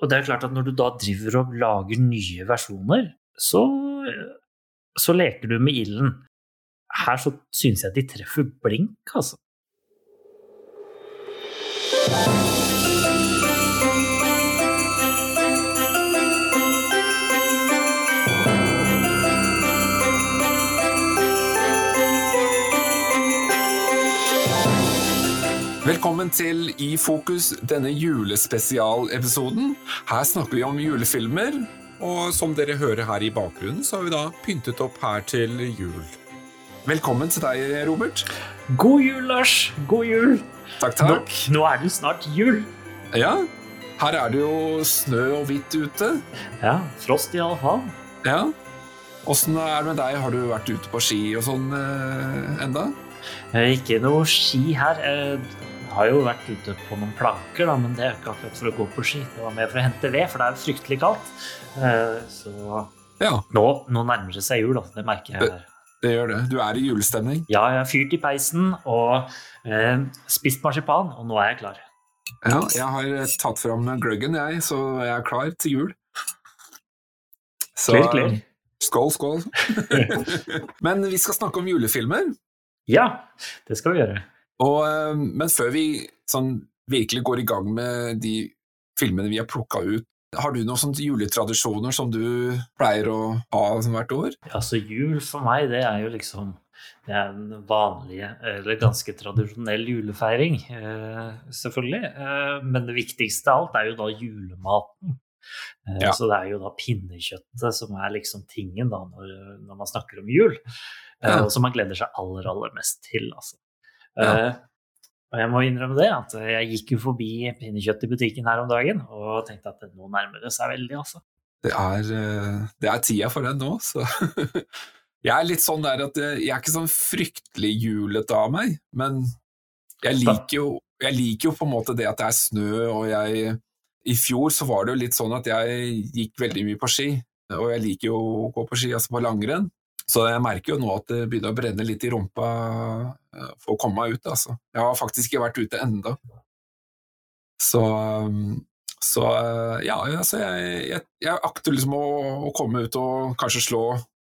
og det er klart at når du da driver og lager nye versjoner, så, så leker du med ilden. Her så syns jeg de treffer blink, altså. Velkommen til I fokus, denne julespesialepisoden. Her snakker vi om julefilmer, og som dere hører her i bakgrunnen, så har vi da pyntet opp her til jul. Velkommen til deg, Robert. God jul, Lars! God jul! Takk, Nå, takk. nå er det snart jul. Ja, her er det jo snø og hvitt ute. Ja, frost i alle fall. Ja. Åssen er det med deg? Har du vært ute på ski og sånn eh, enda? Eh, Ikke noe ski her. Har jo vært ute på noen planker, da, men det er ikke akkurat for å gå på ski. Det var mer for å hente ved, for det er jo fryktelig kaldt. Eh, Så Ja, nå, nå nærmer det seg jul, da. Det merker jeg. her. det gjør det. Du er i julestemning. Ja, jeg har fyrt i peisen og eh, spist marsipan, og nå er jeg klar. Ja, jeg har eh, tatt fram gløggen, jeg, så jeg er klar til jul. Så, klir, klir. Skål, skål. Men vi skal snakke om julefilmer. Ja, det skal vi gjøre. Og, eh, men før vi sånn, virkelig går i gang med de filmene vi har plukka ut, har du noen sånne juletradisjoner som du pleier å ha som hvert år? Altså, jul for meg, det er jo liksom det er en vanlig, eller ganske tradisjonell julefeiring, eh, selvfølgelig. Eh, men det viktigste av alt er jo da julematen. Ja. Så det er jo da pinnekjøttet som er liksom tingen da når, når man snakker om jul. Ja. Og som man gleder seg aller, aller mest til, altså. Ja. Eh, og jeg må innrømme det, at jeg gikk jo forbi pinnekjøtt i butikken her om dagen og tenkte at nå nærmer det seg veldig, altså. Det er, eh, det er tida for det nå, så Jeg er litt sånn der at eh, jeg er ikke sånn fryktelig julete av meg, men jeg liker jo, jeg liker jo på en måte det at det er snø, og jeg I fjor så var det jo litt sånn at jeg gikk veldig mye på ski, og jeg liker jo å gå på ski, altså på langrenn. Så jeg merker jo nå at det begynner å brenne litt i rumpa eh, for å komme meg ut, altså. Jeg har faktisk ikke vært ute enda. Så, um, så eh, ja, altså jeg, jeg, jeg akter liksom å, å komme ut og kanskje slå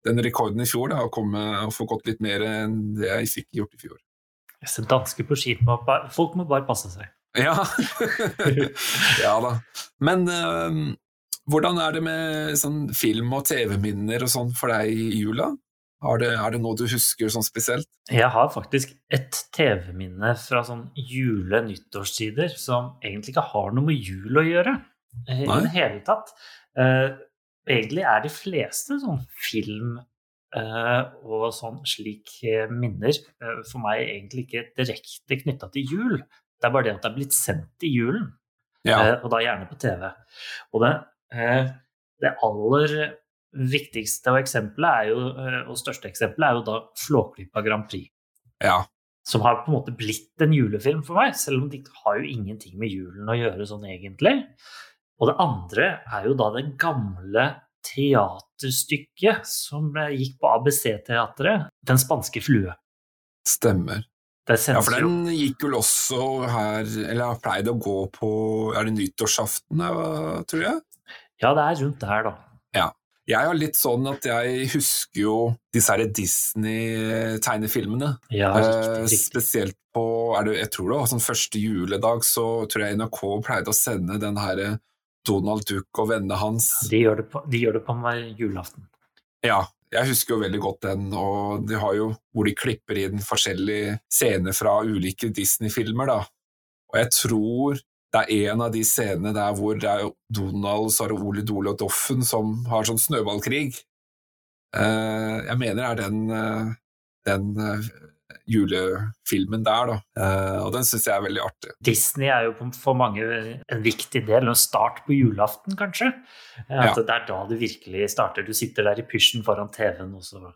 den rekorden i fjor, da, og, komme, og få gått litt mer enn det jeg fikk gjort i fjor. Jeg ser dansker på skip, Folk må bare passe seg. Ja, ja da. Men eh, hvordan er det med sånn film- og TV-minner og sånn for deg i jula? Er det, er det noe du husker sånn spesielt? Jeg har faktisk et TV-minne fra sånn jule-nyttårstider som egentlig ikke har noe med jul å gjøre Nei. i det hele tatt. Uh, egentlig er de fleste sånn film uh, og sånn slik eh, minner uh, for meg egentlig ikke direkte knytta til jul. Det er bare det at det er blitt sendt i julen. Ja, Eh, og da gjerne på TV. Og det, eh, det aller viktigste eksempelet jo, eh, og største eksempelet er jo da Flåklypa Grand Prix. ja, Som har på en måte blitt en julefilm for meg, selv om de har jo ingenting med julen å gjøre sånn egentlig. Og det andre er jo da det gamle teaterstykket som eh, gikk på ABC-teatret, Den spanske flue. stemmer. Ja, for den gikk vel også her, eller har pleid å gå på, er det nyttårsaften, tror jeg? Ja, det er rundt der, da. Ja. Jeg har litt sånn at jeg husker jo disse Disney-tegnefilmene. Ja, Eh, riktig, riktig. spesielt på er det, Jeg tror det var sånn første juledag, så tror jeg NRK pleide å sende den her Donald Duck og vennene hans. De gjør det på, de gjør det på julaften. Ja, jeg husker jo veldig godt den, og de har jo hvor de klipper inn forskjellige scener fra ulike Disney-filmer, da. Og jeg tror det er en av de scenene der hvor det er Donald, Sara Ole Dole og Doffen som har sånn snøballkrig. Eh, jeg mener det er den, eh, den eh, julefilmen der, da. Og den syns jeg er veldig artig. Disney er jo for mange en viktig del, en start på julaften, kanskje. At Det er da det virkelig starter. Du sitter der i pysjen foran TV-en, og så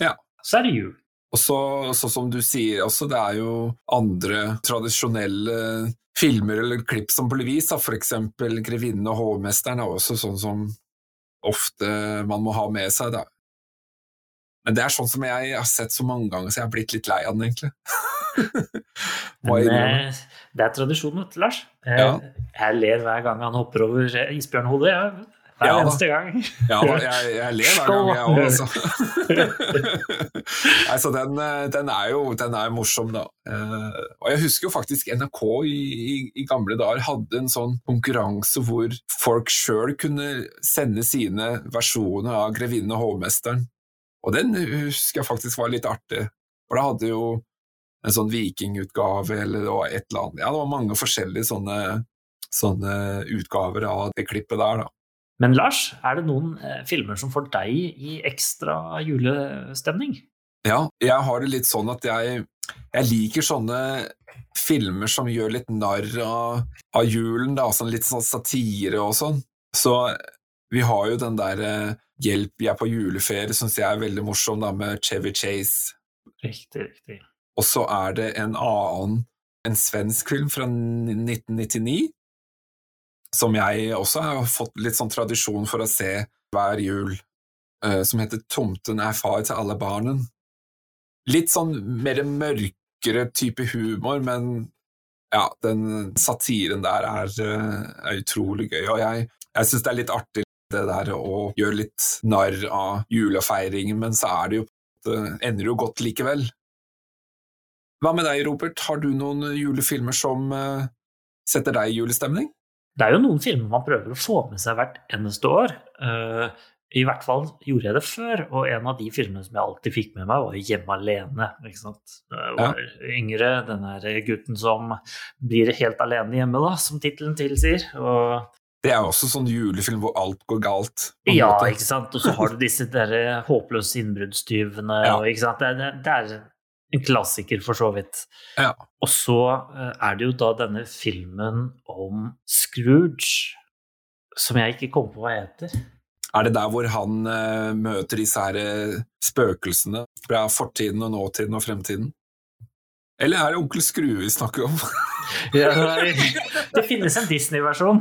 Ja. Så er det jul. Og så, så som du sier også, det er jo andre tradisjonelle filmer eller klipp som blir vist, for eksempel 'Grevinnen og hovmesteren' er også sånn som ofte man må ha med seg. Da. Men det er sånn som jeg har sett så mange ganger, så jeg har blitt litt lei av den, egentlig. Men eh, Det er tradisjon, vet du, Lars. Jeg, Ja. Jeg ler hver gang han hopper over isbjørnhodet. Ja. Hver Ja eneste gang. Ja, da, jeg, jeg ler hver gang, jeg òg, altså. Nei, så den, eh, den er jo den er morsom, da. Eh, og jeg husker jo faktisk NRK i, i, i gamle dager hadde en sånn konkurranse hvor folk sjøl kunne sende sine versjoner av 'Grevinne og hovmesteren'. Og den husker jeg faktisk var litt artig, for da hadde jo en sånn vikingutgave eller et eller annet. Ja, det var mange forskjellige sånne, sånne utgaver av det klippet der, da. Men Lars, er det noen eh, filmer som får deg i ekstra julestemning? Ja, jeg har det litt sånn at jeg, jeg liker sånne filmer som gjør litt narr av, av julen, da, sånn litt sånn satire og sånn. Så vi har jo den der eh, Hjelp, jeg er på juleferie, syns jeg er veldig morsom, da, med Chevy Chase. Riktig, riktig. Og så er det en annen, en svensk film fra 1999, som jeg også har fått litt sånn tradisjon for å se hver jul, eh, som heter Tomten er far til alle barnen. Litt sånn mer mørkere type humor, men ja, den satiren der er, eh, er utrolig gøy, og jeg, jeg syns det er litt artig det der å gjøre litt narr av julefeiringen, men så er det jo det ender jo godt likevel. Hva med deg, Robert? Har du noen julefilmer som eh, setter deg i julestemning? Det er jo noen filmer man prøver å få med seg hvert eneste år. Eh, I hvert fall gjorde jeg det før, og en av de filmene som jeg alltid fikk med meg, var Hjemme alene. Ikke sant? Jeg var yngre, den der gutten som blir helt alene hjemme, da, som tittelen tilsier. Og Det er også sånn julefilm hvor alt går galt. Ja, måte. ikke sant. Og så har du disse der eh, håpløse innbruddstyvene. Ja. og? Det, er- det er en klassiker, for så vidt. Ja. Og så eh, er det jo da denne filmen om Scrooge, som jeg ikke kommer på hva heter. Er det der hvor han uh, møter disse her eh, spøkelsene fra fortiden og nåtiden og fremtiden? Eller er det Onkel Skrue vi snakker om? Ja, det finnes en Disney-versjon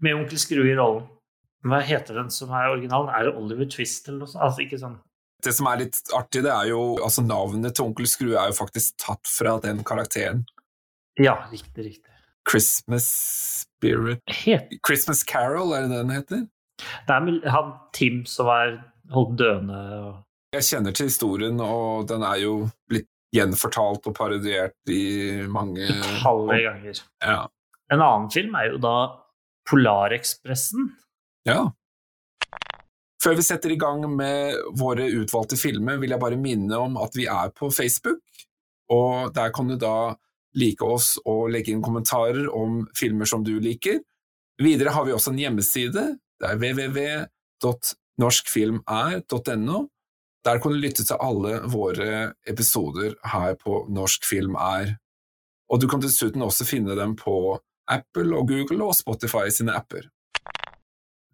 med onkel Skrue i rollen. Hva heter den som er originalen? Er det Oliver Twist eller noe sånt? Altså ikke sånn Det som er litt artig, det er jo altså Navnet til Onkel Skrue er jo faktisk tatt fra den karakteren. Ja, riktig, riktig. Christmas Spirit Het, Christmas Carol, er det det den heter? det er vel han Tim som er holdt døende og Jeg kjenner til historien, og den er jo blitt gjenfortalt og parodiert i mange utallige ganger. Ja. En annen film er jo da Polarekspressen. ja. Før vi setter i gang med våre utvalgte filmer, vil jeg bare minne om at vi er på Facebook, og der kan du da like oss og legge inn kommentarer om filmer som du liker. Videre har vi også en hjemmeside, det er www.norskfilmer.no. Der kan du lytte til alle våre episoder her på Norsk Film Er. Og du kan dessuten også finne dem på Apple og Google og Spotify sine apper.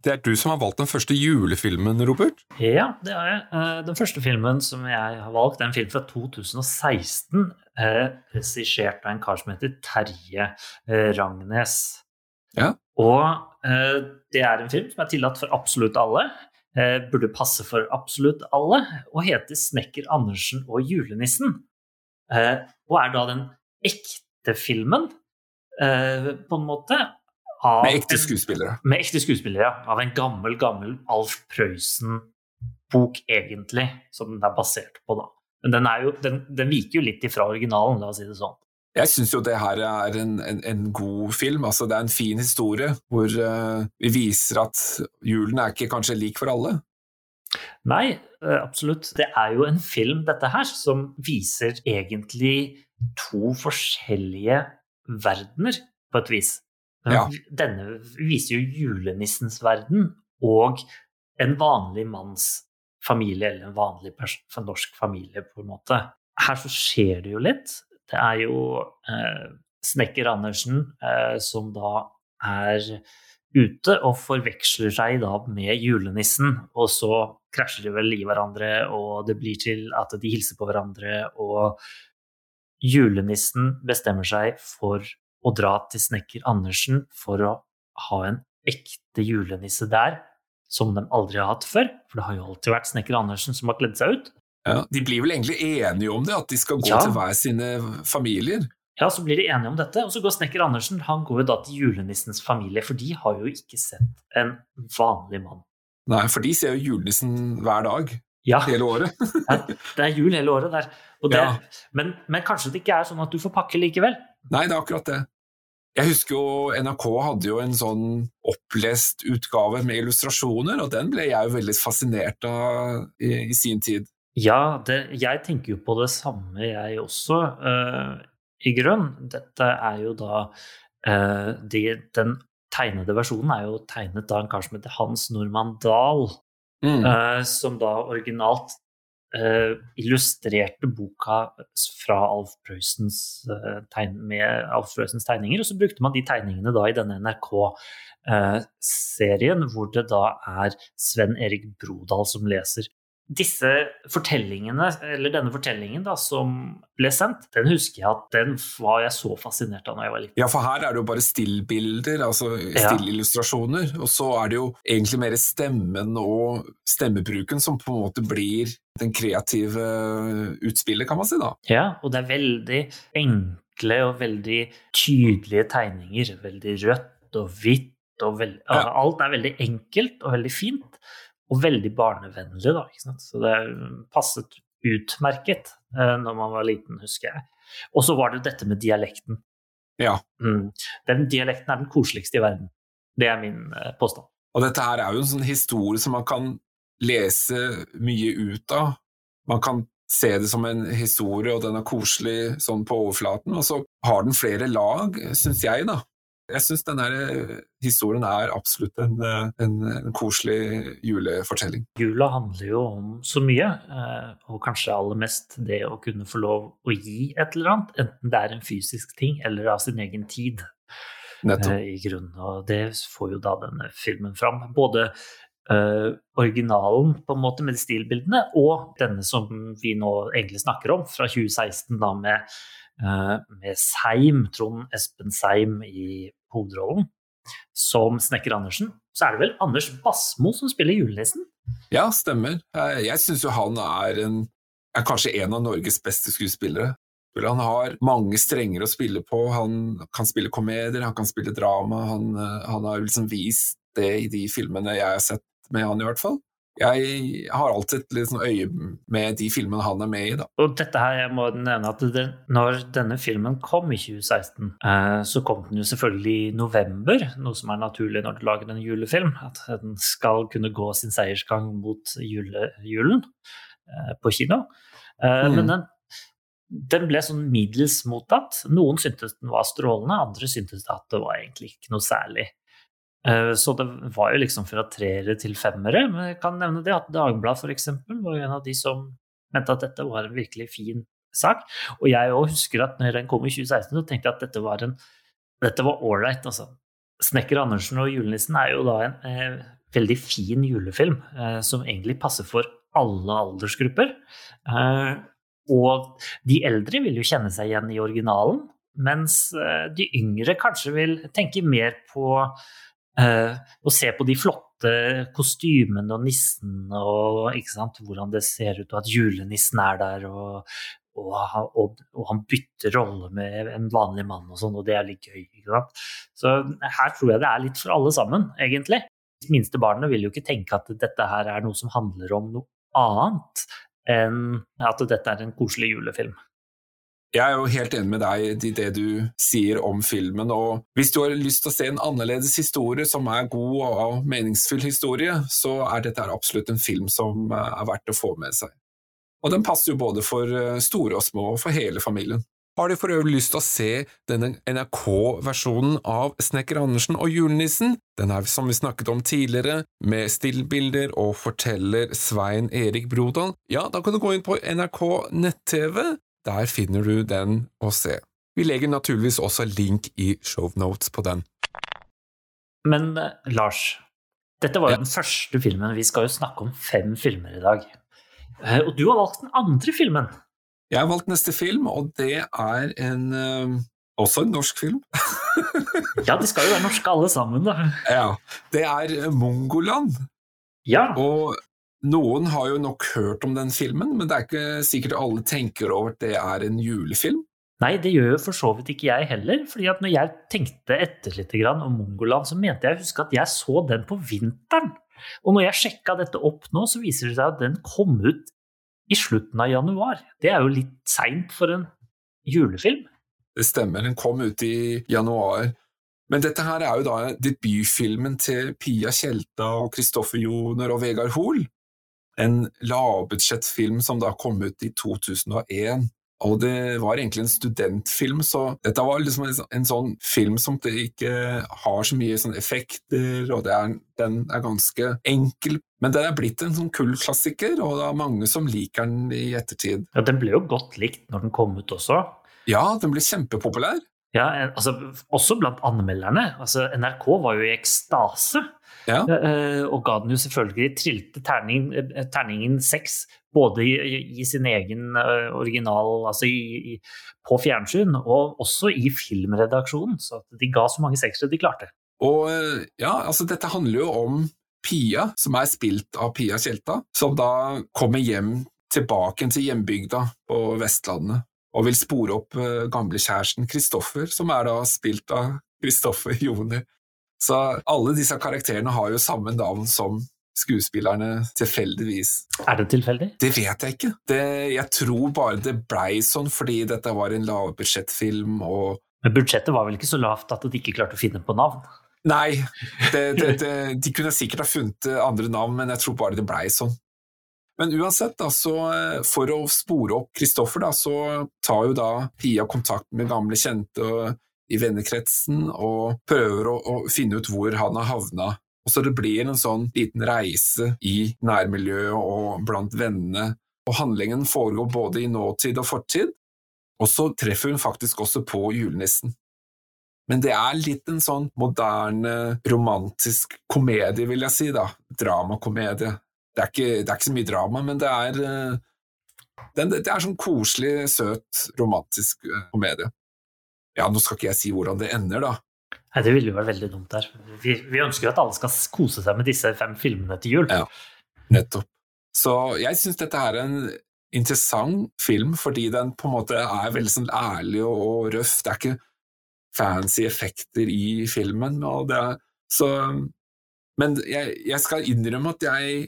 Det er du som har valgt den første julefilmen, Robert. Ja, det er jeg. Eh, Den første filmen som jeg har valgt, er en film fra 2016, eh, regissert av en kar som heter Terje eh, Rangnes. Ja. Og det er en film som er tillatt for absolutt alle. Burde passe for absolutt alle, og heter 'Snekker Andersen og julenissen'. Og er da den ekte filmen, på en måte. Av Med ekte skuespillere. med ekte skuespillere, ja. Av en gammel, gammel Alf Prøysen-bok, egentlig, som den er basert på, da. Men den, er jo, den, den viker jo litt ifra originalen, la oss si det sånn. Jeg syns jo det her er en, en, en god film. Altså, det er en fin historie hvor uh, vi viser at julen er ikke kanskje lik for alle. Nei, eh, absolutt. Det er jo en film, dette her, som viser egentlig to forskjellige verdener, på et vis. Ja. Denne viser jo julenissens verden og en vanlig manns familie, eller en vanlig norsk familie, på en måte. Her så skjer det jo litt. Det er jo eh, snekker Andersen eh, som da er ute og forveksler seg da med julenissen, og så krasjer de vel i hverandre, og det blir til at de hilser på hverandre, og julenissen bestemmer seg for å dra til snekker Andersen for å ha en ekte julenisse der, som de aldri har hatt før, for det har jo alltid vært snekker Andersen som har kledd seg ut. Ja. De blir vel egentlig enige om det, at de skal gå Ja. til hver sine familier. ja, så blir de enige om dette, og så går snekker Andersen han går jo da til julenissens familie, for de har jo ikke sett en vanlig mann. Nei, for de ser jo julenissen hver dag Ja, hele året. det er jul hele året der. Og det, Ja. men, men kanskje det ikke er sånn at du får pakke likevel? Nei, det er akkurat det. Jeg husker jo NRK hadde jo en sånn opplest utgave med illustrasjoner, og den ble jeg jo veldig fascinert av i, i sin tid. Ja, det, jeg tenker jo på det samme, jeg også, uh, i grunn. Dette er jo da uh, de, Den tegnede versjonen er jo tegnet av en kar som heter Hans Normann Dahl, Mm. uh, som da originalt illustrerte boka fra Alf Prøysens eh, med Alf Prøysens tegninger, og så brukte man de tegningene da i denne NRK-serien, hvor det da er Sven Erik Brodal som leser. Disse fortellingene, eller denne fortellingen da, som ble sendt, den husker jeg at den var jeg så fascinert av da jeg var liten. Ja, for her er det jo bare stillbilder, altså Ja. og så er det jo egentlig mer stemmen og stemmebruken som på en måte blir den kreative utspillet, kan man si da. Ja, og det er veldig enkle og veldig tydelige tegninger. Veldig rødt og hvitt og veld... Ja. Alt er veldig enkelt og veldig fint, og veldig barnevennlig, da. Ikke sant? Så det passet utmerket eh, når man var liten, husker jeg. Og så var det dette med dialekten. Ja, Mm. Den dialekten er den koseligste i verden. Det er min eh, påstand. og dette her er jo en sånn historie som man kan lese mye ut av. Man kan se det som en historie, og den er koselig sånn på overflaten, og så har den flere lag, syns jeg, da. Jeg syns denne historien er absolutt en, eh, en, en koselig julefortelling. Jula handler jo om så mye, eh, og kanskje aller mest det å kunne få lov å gi et eller annet, enten det er en fysisk ting eller av sin egen tid, Nettopp. eh, i grunnen. Og det får jo da denne filmen fram. Både eh, originalen på en måte med de stilbildene, og denne som vi nå egentlig snakker om, fra 2016, da med, eh, med Seim, Trond Espen Seim i hovedrollen, som Snekker Andersen. Så er det vel Anders Basmo som spiller julenissen? Ja, stemmer. Jeg, jeg syns jo han er, en, er kanskje en av Norges beste skuespillere. Han har mange strenger å spille på. Han kan spille komedier, han kan spille drama. Han, eh, han har liksom vist det i de filmene jeg har sett med han, i hvert fall. Jeg har alltid litt sånn øye med de filmene han er med i, da. Og dette her, jeg må nevne at det, når denne filmen kom i 2016, eh, så kom den jo selvfølgelig i november, noe som er naturlig når du lager en julefilm, at den skal kunne gå sin seiersgang mot jule, julen eh, på kino. Eh, Mm. Men den, den ble sånn middels mottatt. Noen syntes den var strålende, andre syntes at det var egentlig ikke noe særlig. Eh, Så det var jo liksom fra treere til femmere. Men jeg kan nevne det at Dagbladet eksempel var jo en av de som mente at dette var en virkelig fin sak. Og jeg òg husker at når den kom i 2016, så tenkte jeg at dette var en dette var ålreit, altså. Snekker Andersen og julenissen er jo da en eh, veldig fin julefilm eh, som egentlig passer for alle aldersgrupper. Eh, og de eldre vil jo kjenne seg igjen i originalen, mens eh, de yngre kanskje vil tenke mer på eh, å se på de flotte kostymene og nissen og sant, hvordan det ser ut, og at julenissen er der. og og, og, og han bytter rolle med en vanlig mann og sånn, og det er litt gøy. Så her tror jeg det er litt for alle sammen, egentlig. De minste barna vil jo ikke tenke at dette her er noe som handler om noe annet enn at dette er en koselig julefilm. Jeg er jo helt enig med deg i det du sier om filmen, og hvis du har lyst til å se en annerledes historie som er god og meningsfull historie, så er dette absolutt en film som eh, er verdt å få med seg. Og den passer jo både for eh, store og små, og for hele familien. Har du for øvrig lyst til å se denne NRK-versjonen av Snekker Andersen og julenissen? Den er som vi snakket om tidligere, med stillbilder og forteller Svein Erik Brodal. Ja, da kan du gå inn på NRK nett-TV. Der finner du den å se. Vi legger naturligvis også link i shownotes på den. Men eh, Lars, dette var jo Ja. den første filmen. Vi skal jo snakke om fem filmer i dag. Eh, Og du har valgt den andre filmen. Jeg har valgt neste film, og det er en eh, også en norsk film. Ja, de skal jo være norske alle sammen, da. Ja, Det er Mongoland. Ja. Og noen har jo nok hørt om den filmen, men det er ikke sikkert alle tenker over at det er en julefilm. Nei, det gjør jo for så vidt ikke jeg heller. fordi at når jeg tenkte etter litt om Mongoland, så mente jeg å huske at jeg så den på vinteren. Og når jeg sjekka dette opp nå, så viser det seg at den kom ut i slutten av januar. Det er jo litt seint for en julefilm. Det stemmer, den kom ut i januar. Men dette her er jo da debutfilmen til Pia Tjelta og Kristoffer Joner og Vegard Hoel. En lavbudsjettfilm som da kom ut i 2001. Og det var egentlig en studentfilm, så dette var liksom en, en sånn film som ikke har så mye sånn effekter, og er, den er ganske enkel. Men den er blitt en sånn kullklassiker, og det er mange som liker den i ettertid. Ja, Den ble jo godt likt når den kom ut også. Ja, den ble kjempepopulær. Ja, altså, Også blant anmelderne. Altså, NRK var jo i ekstase. Ja. Eh, og ga den jo selvfølgelig trilte terning, eh, terningen seks, både i, i, sin egen original, altså i, i, på fjernsyn, og også i filmredaksjonen. Så de ga så mange seksere de klarte. Og ja, altså dette handler jo om Pia, som er spilt av Pia Tjelta, som da kommer hjem tilbake til hjembygda på Vestlandet og vil spore opp gamlekjæresten Kristoffer, som er da spilt av Kristoffer Joner. Så alle disse karakterene har jo samme navn som skuespillerne, tilfeldigvis. Er det tilfeldig? Det vet jeg ikke. Det, jeg tror bare det blei sånn fordi dette var en lavbudsjettfilm og Men budsjettet var vel ikke så lavt at de ikke klarte å finne på navn? Nei, det, det, de kunne sikkert ha funnet andre navn, men jeg tror bare det blei sånn. Men uansett, da, så for å spore opp Kristoffer, da, så tar jo da Pia kontakt med gamle kjente i vennekretsen og prøver å, å finne ut hvor han har havna. Og så det blir en sånn liten reise i nærmiljøet og blant vennene, og handlingen foregår både i nåtid og fortid, og så treffer hun faktisk også på julenissen. Men det er litt en sånn moderne, romantisk komedie, vil jeg si, da. Dramakomedie. Det er ikke, det er ikke så mye drama, men det er, det, det er sånn koselig, søt, romantisk eh, komedie. Ja, nå skal ikke jeg si hvordan det ender, da. Nei, Det ville jo vært veldig dumt der. Vi, vi ønsker jo at alle skal kose seg med disse fem filmene til jul. Ja, nettopp. Så jeg syns dette er en interessant film fordi den på en måte er veldig sånn ærlig og røff. Det er ikke fancy effekter i filmen. Er, så, men jeg, jeg, skal innrømme at jeg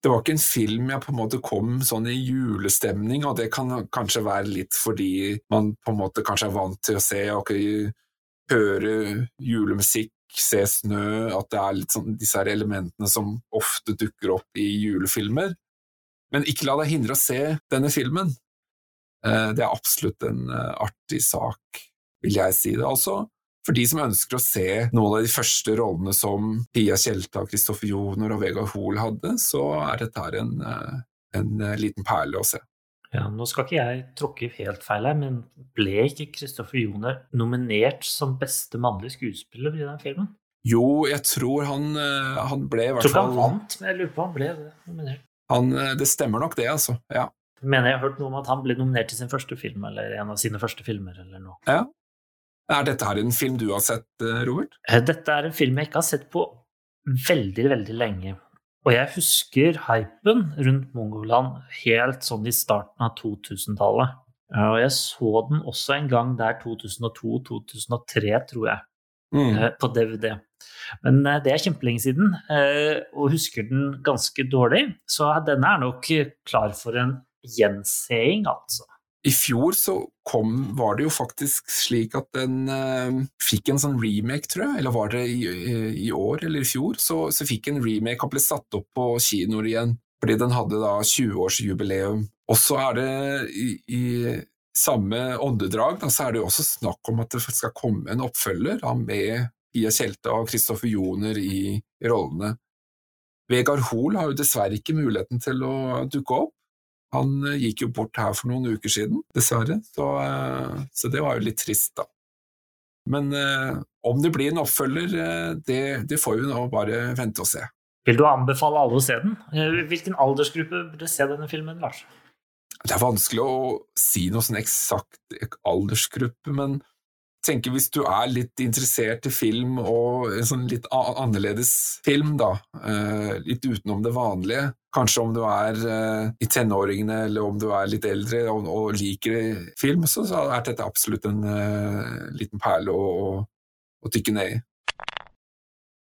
Det var ikke en film jeg på en måte kom sånn i julestemning, og det kan kanskje være litt fordi man på en måte kanskje er vant til å se og høre julemusikk, se snø, at det er litt sånn disse her elementene som ofte dukker opp i julefilmer. Men ikke la deg hindre å se denne filmen. Det er absolutt en artig sak, vil jeg si det. Altså, for de som ønsker å se noen av de første rollene som Pia Tjelta, Kristoffer Joner og Vegard Hoel hadde, så er dette her en, en liten perle å se. Ja, Nå skal ikke jeg tråkke helt feil her, men ble ikke Kristoffer Joner nominert som beste mannlige skuespiller i den filmen? Jo, jeg tror han, han ble i hvert fall tror ikke han vant, men jeg lurer på om han ble nominert. Han, det stemmer nok det, altså. Ja. Mener jeg har hørt noe om at han ble nominert til sin første film, eller en av sine første filmer, eller noe. Ja. Er dette her en film du har sett, Robert? Dette er en film jeg ikke har sett på veldig, veldig lenge. Og jeg husker hypen rundt Mongoland helt sånn i starten av 2000-tallet. Og jeg så den også en gang der 2002-2003, tror jeg, mm. på DVD. Men det er kjempelenge siden, og husker den ganske dårlig. Så denne er nok klar for en gjenseing, altså. I fjor så kom, var det jo faktisk slik at den uh, fikk en sånn remake, tror jeg, eller var det i, i, år eller i fjor, så, så fikk en remake og ble satt opp på kinoer igjen, fordi den hadde da 20-årsjubileum. Og så er det i, i samme åndedrag, da, så er det jo også snakk om at det skal komme en oppfølger da, med Pia Tjelte og Kristoffer Joner i rollene. Vegard Hoel har jo dessverre ikke muligheten til å dukke opp, han gikk jo bort her for noen uker siden, dessverre, så, så det var jo litt trist, da. Men eh, om det blir en oppfølger, det, det, får vi nå bare vente og se. Vil du anbefale alle å se den? Hvilken aldersgruppe burde se denne filmen, Lars? Det er vanskelig å si noe sånn eksakt aldersgruppe, men tenker hvis du er litt interessert i film, og en sånn litt annerledes film, da, uh, litt utenom det vanlige, kanskje om du er uh, i tenåringene eller om du er litt eldre og, liker film, så, er dette absolutt en uh, liten perle å, å, dykke ned i.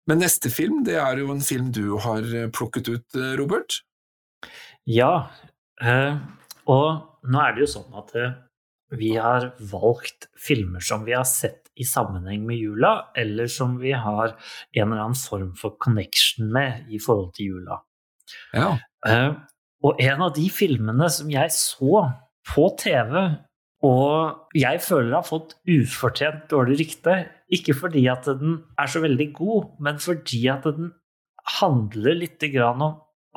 Men neste film, det er jo en film du har plukket ut, Robert? Ja, og nå er det jo sånn at vi har valgt filmer som vi har sett i sammenheng med jula, eller som vi har en eller annen form for connection med i forhold til jula. Ja. Uh, og en av de filmene som jeg så på TV, og jeg føler har fått ufortjent dårlig rykte, ikke fordi at den er så veldig god, men fordi at den handler litt om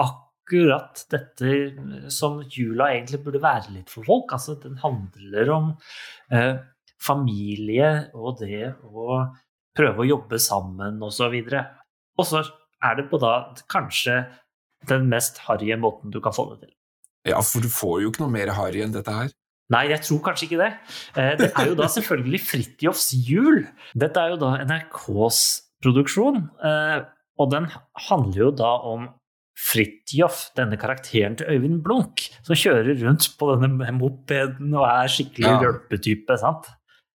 akkurat akkurat dette som jula egentlig burde være litt for folk. Altså, den handler om eh, familie og det å prøve å jobbe sammen osv. Og så er det på da kanskje den mest harry måten du kan få det til. Ja, for du får jo ikke noe mer harry enn dette her. Nei, jeg tror kanskje ikke det. Eh, det er jo da selvfølgelig Fridtjofs jul. Dette er jo da NRKs produksjon. Eh, og den handler jo da om Fridtjof, denne karakteren til Øyvind Blunk, som kjører rundt på denne mopeden og er skikkelig ja. rølpetype. sant?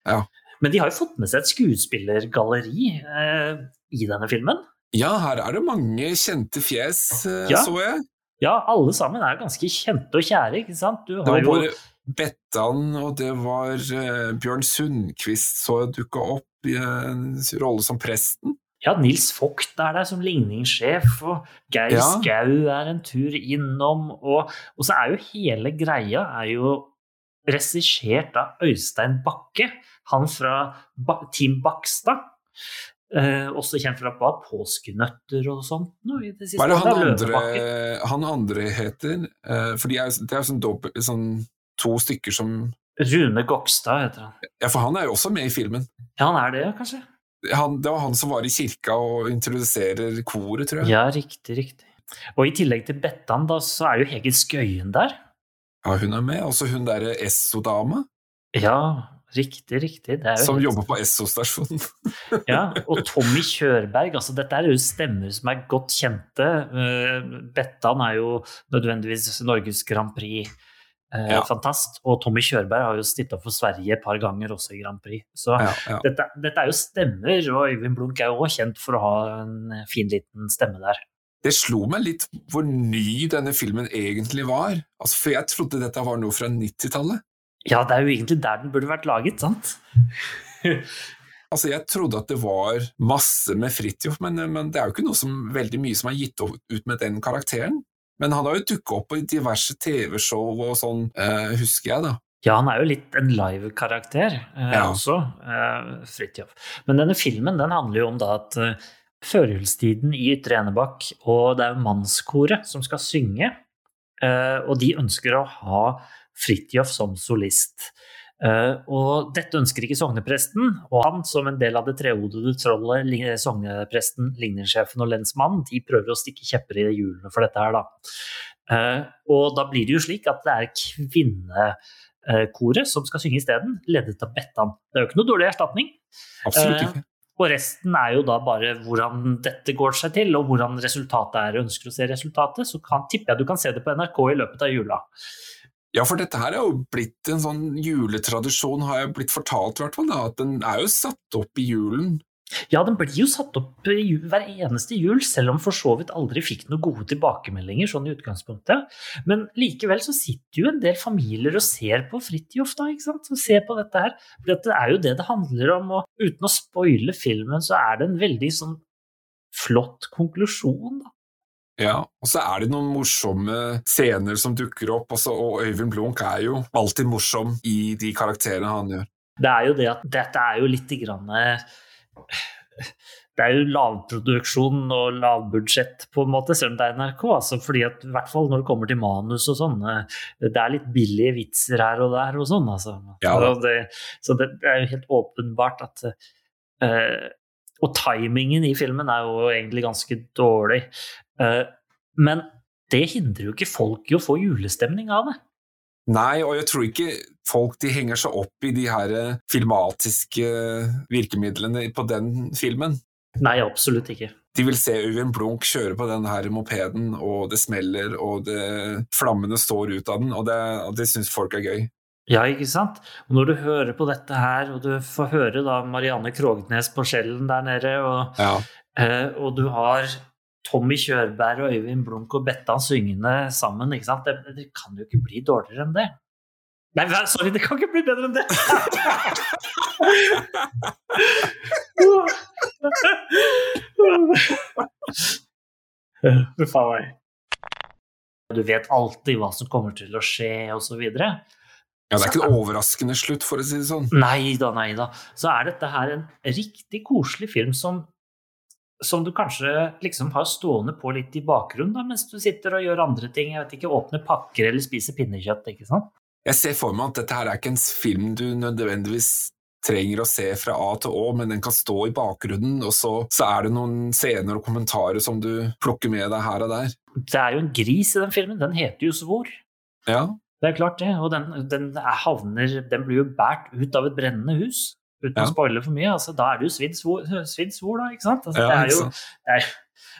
Ja. Men de har jo fått med seg et skuespillergalleri eh, i denne filmen. Ja, her er det mange kjente fjes, eh, ja. så jeg. Ja, alle sammen er ganske kjente og kjære, ikke sant? det var både Bettan og det var eh, Bjørn Sundquist så dukka opp i en rolle som presten. Ja, Nils Vogt er der som ligningssjef, og Geir ja. Skau er en tur innom. Og, og, så er jo hele greia er jo regissert av Øystein Bakke, han fra ba Team Bakstad. Eh, også kjent fra bare påskenøtter og sånt. No, Hva er det han andre, han andre heter? Eh, for de er, det er sånn, dobbelt, sånn to stykker som Rune Gokstad heter han. Ja, for han er jo også med i filmen. Ja, han er det, kanskje han, det var han som var i kirka og introduserer koret, tror jeg. Ja, riktig, riktig. Og i tillegg til Bettan, da, så er jo Hege Skøyen der. Ja, hun er med. Også hun derre Esso-dama. Ja, riktig, riktig. som helt... jobber på Esso-stasjonen. ja, og Tommy Kjørberg. altså Dette er jo stemmer som er godt kjente. Uh, Bettan er jo nødvendigvis Norges Grand Prix Eh, ja. Fantast. Og Tommy Kjørberg har jo stilt opp for Sverige et par ganger også i Grand Prix. Så ja, ja. Dette, dette, er jo stemmer, og Øyvind Blunk er jo òg kjent for å ha en fin liten stemme der. Det slo meg litt hvor ny denne filmen egentlig var. Altså, for jeg trodde dette var noe fra 90-tallet. Ja, det er jo egentlig der den burde vært laget, sant? altså, Jeg trodde at det var masse med Fridtjof, men, men, det er jo ikke noe som, veldig mye som er gitt ut med den karakteren. Men han har jo dukka opp på diverse TV-show og sånn, eh, husker jeg, da. Ja, han er jo litt en live-karakter eh, ja. også, eh, Fridtjof. Men denne filmen den handler jo om da at eh, førjulstiden i Ytre Enebakk, og det er jo mannskoret som skal synge, eh, og de ønsker å ha Fridtjof som solist. Uh, og dette ønsker ikke sognepresten, og han som en del av det trehodede trollet, sognepresten, ligningssjefen og lensmannen, de prøver å stikke kjepper i hjulene for dette her, da. Uh, og da blir det jo slik at det er kvinnekoret som skal synge isteden, ledet av Bettan. Det er jo ikke noe dårlig erstatning. Absolutt ikke. Uh, og resten er jo da bare hvordan dette går seg til, og hvordan resultatet er. ønsker å se resultatet, så kan, tipper jeg du kan se det på NRK i løpet av jula. Ja, for dette her er jo blitt en sånn juletradisjon, har jeg blitt fortalt i hvert fall, at den er jo satt opp i julen. Ja, den blir jo satt opp hver eneste jul, selv om for så vidt aldri fikk noen gode tilbakemeldinger sånn i utgangspunktet. Men likevel så sitter jo en del familier og ser på Fridtjof, da, ikke sant, og ser på dette her. For det er jo det det handler om, og uten å spoile filmen, så er det en veldig sånn flott konklusjon, da. Ja, og så er det noen morsomme scener som dukker opp, også, og Øyvind Blunk er jo alltid morsom i de karakterene han gjør. Det er jo det at dette er jo litt grann det er jo lavproduksjon og lavbudsjett, på en måte, selv om det er NRK. Altså, fordi at, I hvert fall når det kommer til manus og sånn. Det er litt billige vitser her og der og sånn. Altså. Ja, så, det, så det, det, er jo helt åpenbart at uh, Og timingen i filmen er jo egentlig ganske dårlig. Eh, men det hindrer jo ikke folk i å få julestemning av det. Nei, og jeg tror ikke folk de henger seg opp i de her eh, filmatiske virkemidlene på den filmen. Nei, absolutt ikke. De vil se Øyvind Blunk kjøre på den her mopeden, og det smeller, og det, flammene står ut av den, og det, og det syns folk er gøy. Ja, ikke sant? Og når du hører på dette her, og du får høre da Marianne Krognes på skjellen der nede, og, Ja. eh, og du har Tommy Kjørberg og Øyvind Blunk og Bettan syngende sammen, ikke sant? Det, det kan jo ikke bli dårligere enn det. Nei, sorry, det kan ikke bli bedre enn det! Uff a meg. Du vet alltid hva som kommer til å skje, videre. Ja, det er ikke en overraskende slutt, for å si det sånn. Nei da, nei da. Så er dette her en riktig koselig film som, som du kanskje liksom har stående på litt i bakgrunnen da, mens du sitter og gjør andre ting. Jeg vet ikke, Åpner pakker eller spiser pinnekjøtt, ikke sant? Jeg ser for meg at dette her er ikke en film du nødvendigvis trenger å se fra A til Å, men den kan stå i bakgrunnen, og så, så er det noen scener og kommentarer som du plukker med deg her og der. Det er jo en gris i den filmen. Den heter jo Svor. Ja, Det er klart det. Og den, den, er havner, den blir jo båret ut av et brennende hus. Uten Ja. å spoile for mye. Altså, da er det jo svidd svor, da, ikke sant? Altså, ja, det, ikke jo, sant? det, er,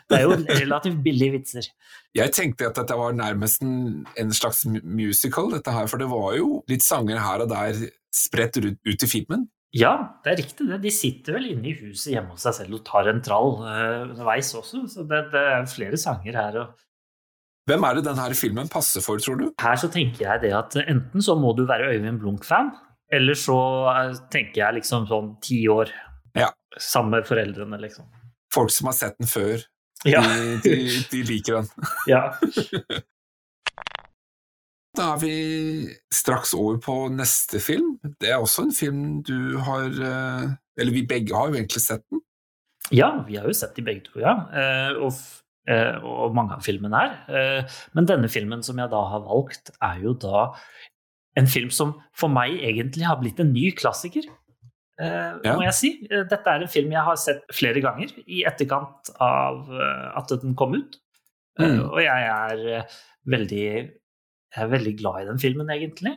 det er jo relativt billige vitser. Jeg tenkte at dette var nærmest en, en slags musical, dette her, for det var jo litt sanger her og der spredt ut, ut i filmen. Ja, det er riktig det. De sitter vel inne i huset hjemme hos seg selv og tar en trall underveis uh, også. Så det, det er flere sanger her. Og Hvem er det denne filmen passer for, tror du? her så tenker jeg det at enten så må du være Øyvind Blunk-fan, eller så eh, tenker jeg liksom sånn ti år. Ja. Sammen med foreldrene, liksom. Folk som har sett den før, Ja. de, de, de liker den. ja. Da er vi straks over på neste film. Det er også en film du har eh, Eller vi begge har jo egentlig sett den. Ja, vi har jo sett de begge to, ja. Eh, og, og mange av filmene her. Men denne filmen som jeg da har valgt, er jo da en film som for meg egentlig har blitt en ny klassiker. eh, Ja. Må jeg si. Eh, Dette er en film jeg har sett flere ganger i etterkant av eh, at den kom ut. Mm. Og jeg er veldig jeg er veldig glad i den filmen, egentlig.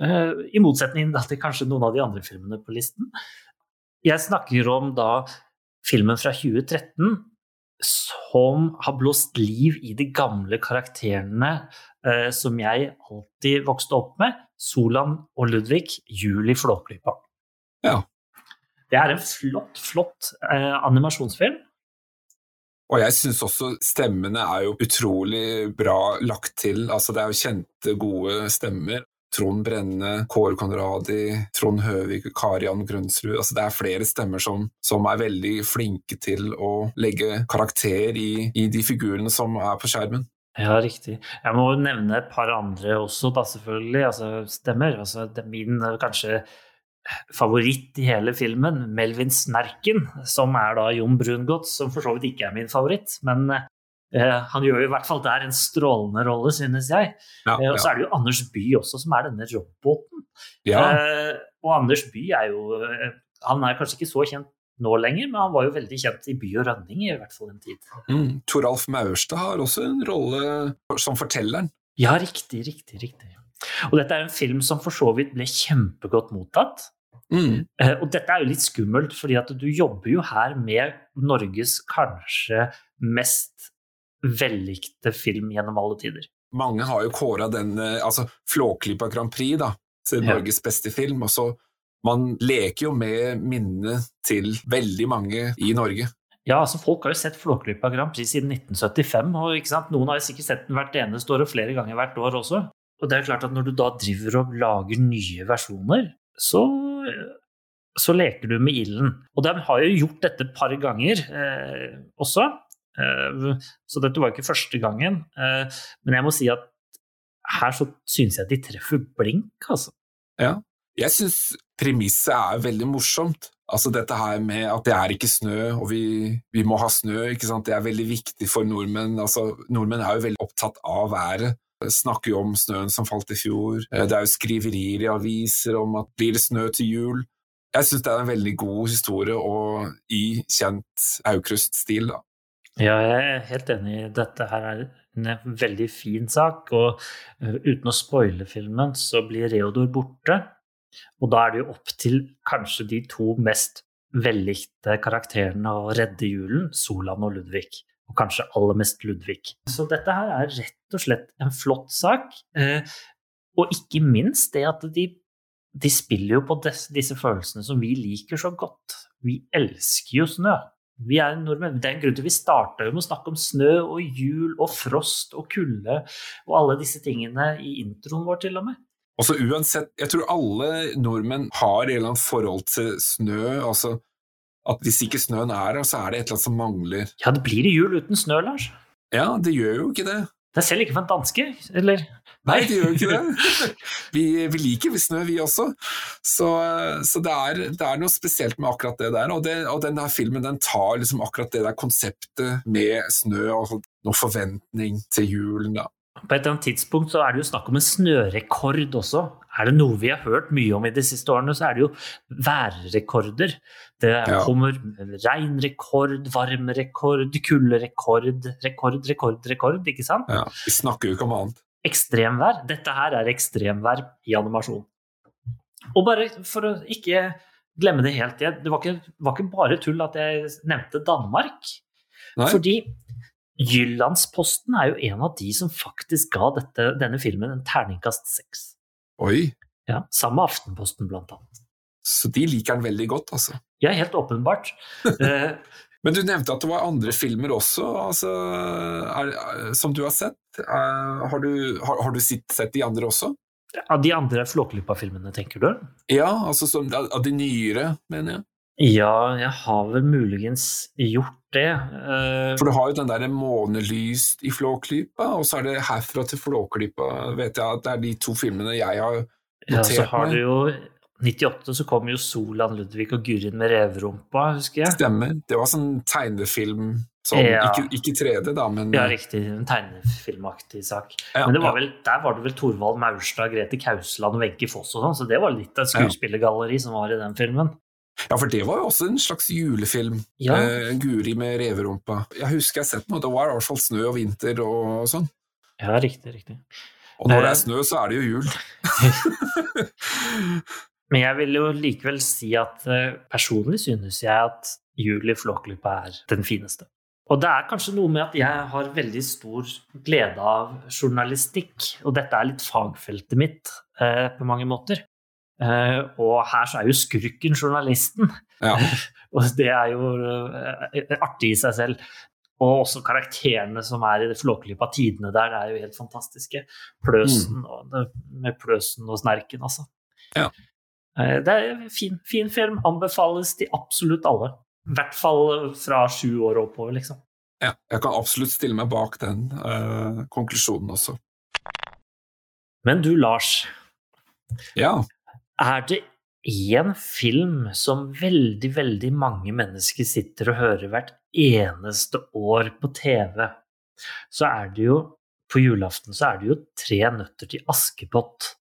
I motsetning til kanskje noen av de andre filmene på listen. Jeg snakker om da filmen fra 2013 som har blåst liv i de gamle karakterene eh, som jeg alltid vokste opp med. Solan og Ludvig, Juli Flåklypa. Ja. Det er en flott, flott eh, animasjonsfilm. Og jeg syns også stemmene er jo utrolig bra lagt til. Altså, det er jo kjente, gode stemmer. Trond Brenne, Kåre Konradi, Trond Høvik, Karian Grønsrud. Altså, det er flere stemmer som, som er veldig flinke til å legge karakter i, i de figurene som er på skjermen. Ja, riktig. Jeg må nevne et par andre også, da, selvfølgelig. Altså, stemmer. Altså, det er min eh, kanskje favoritt i hele filmen, Melvin Snerken, som er da Jon Brungot, som for så vidt ikke er min favoritt. Men eh, han gjør i hvert fall der en strålende rolle, synes jeg. Ja, ja. og så er det jo Anders Bye også, som er denne roboten. ja. Eh, og Anders Bye er jo eh, Han er kanskje ikke så kjent nå lenger, men han var jo veldig kjent i By og Rønning i hvert fall en tid. Mm. Toralf Maurstad har også en rolle som fortelleren. Ja, riktig, riktig, riktig. Og dette er en film som for så vidt ble kjempegodt mottatt. Mm. Eh, Og dette er jo litt skummelt, fordi at du jobber jo her med Norges kanskje mest vellikte film gjennom alle tider. Mange har jo kåra den eh, altså Flåklypa Grand Prix da, til Ja. Norges beste film. og så Man leker jo med minnet til veldig mange i Norge. Ja, altså Folk har jo sett Flåklypa Grand Prix siden 1975. og ikke sant? Noen har jo sikkert sett den hvert eneste år og flere ganger hvert år også. Og det er klart at Når du da driver og lager nye versjoner, så, så leker du med ilden. Og de har jo gjort dette et par ganger eh, også. Eh, så dette var ikke første gangen. Eh, men jeg må si at her så syns jeg de treffer blink, altså. Jeg syns premisset er veldig morsomt. Altså dette her med at det er ikke snø, og vi, vi må ha snø, det er veldig viktig for nordmenn. Altså, nordmenn er jo veldig opptatt av været. Snakker jo om snøen som falt i fjor. Eh, Det er jo skriverier i aviser om at blir det snø til jul? Jeg syns det er en veldig god historie, og i kjent Aukrust-stil. da. Ja, jeg er helt enig. Dette her er en veldig fin sak. Og uh, uten å spoile filmen, så blir Reodor borte. Og da er det jo opp til kanskje de to mest vellikte karakterene å redde julen, Solan og Ludvig. Og kanskje aller mest Ludvig. Så dette her er rett og slett en flott sak. Uh, og ikke minst det at de, de spiller jo på disse følelsene som vi liker så godt. Vi elsker jo snø. Vi er nordmenn. Det er en grunn til vi starta med å snakke om snø og jul og frost og kulde og alle disse tingene i introen vår, til og med. Altså uansett, Jeg tror alle nordmenn har et eller annet forhold til snø. altså at Hvis ikke snøen er her, så er det et eller annet som mangler. Ja, det blir jul uten snø, Lars. Ja, det gjør jo ikke det. Det er selv ikke for en danske, eller? Nei, det gjør jo ikke det. Vi, vi liker snø, vi også. Så, så det, er, det, er, noe spesielt med akkurat det der. Og, det, og denne filmen den tar liksom akkurat det der konseptet med snø og noe forventning til julen. da. På et eller annet tidspunkt så er det jo snakk om en snørekord også. Er det noe vi har hørt mye om i de siste årene, så er det jo værrekorder. Det ja. kommer regnrekord, varmerekord, kulderekord, rekord, rekord, rekord, ikke sant? Ja, Vi snakker jo ikke om annet. Ekstremvær. Dette her er ekstremvær i animasjon. Og bare for å ikke glemme det helt igjen, det var ikke, var ikke bare tull at jeg nevnte Danmark. Nei. Fordi Jyllandsposten er jo en av de som faktisk ga dette, denne filmen en terningkast seks. Oi. Ja, Sammen med Aftenposten, blant annet. Så de liker den veldig godt, altså? Ja, helt åpenbart. Eh, Men du nevnte at det var andre filmer også, altså, er, som du har sett. Er, har, du, har, har du sett, sett, de andre også? Av de andre Flåklypa-filmene, tenker du? Ja, altså som, av de nyere, mener jeg. Ja, jeg har vel muligens gjort det. Uh, For du har jo den derre 'Månelyst i Flåklypa', og så er det 'Herfra til Flåklypa', vet jeg at det er de to filmene jeg har notert meg. Ja, så har du jo 98 så kom jo Solan Ludvig og Gurin med reverumpa, husker jeg. Stemmer. Det var sånn tegnefilm sånn, ja. ikke, ikke 3D, da, men Ja, riktig. En tegnefilmaktig sak. Ja, men var vel, der var det vel Thorvald Maurstad, Grete Kausland og Wenche Foss og sånn, så det var litt av et skuespillergalleri som var i den filmen. Ja, for det var jo også en slags julefilm. Ja. Eh, Guri med reverumpa. Jeg husker jeg har sett noe, det var i hvert fall snø og vinter og sånn. Ja, riktig, riktig. Og når det er eh. snø, så er det jo jul. Men jeg vil jo likevel si at uh, personlig synes jeg at jul i Flåklypa er den fineste. Og det er kanskje noe med at jeg har veldig stor glede av journalistikk, og dette er litt fagfeltet mitt eh, på mange måter. Eh, og her så er jo skurken journalisten. Ja. og det er jo artig i seg selv. Og også karakterene som er i det Flåklypa tidene der, det er jo helt fantastiske. Pløsen mm. og, med Pløsen og Snerken, altså. Ja. Eh, det er en fin, fin film. Anbefales til absolutt alle. I hvert fall fra sju år oppover, liksom. Ja, jeg kan absolutt stille meg bak den uh, konklusjonen også. Men du, Lars. Ja? Er det én film som veldig, veldig mange mennesker sitter og hører hvert eneste år på TV, så er det jo på julaften så er det jo Tre nøtter til Askepott.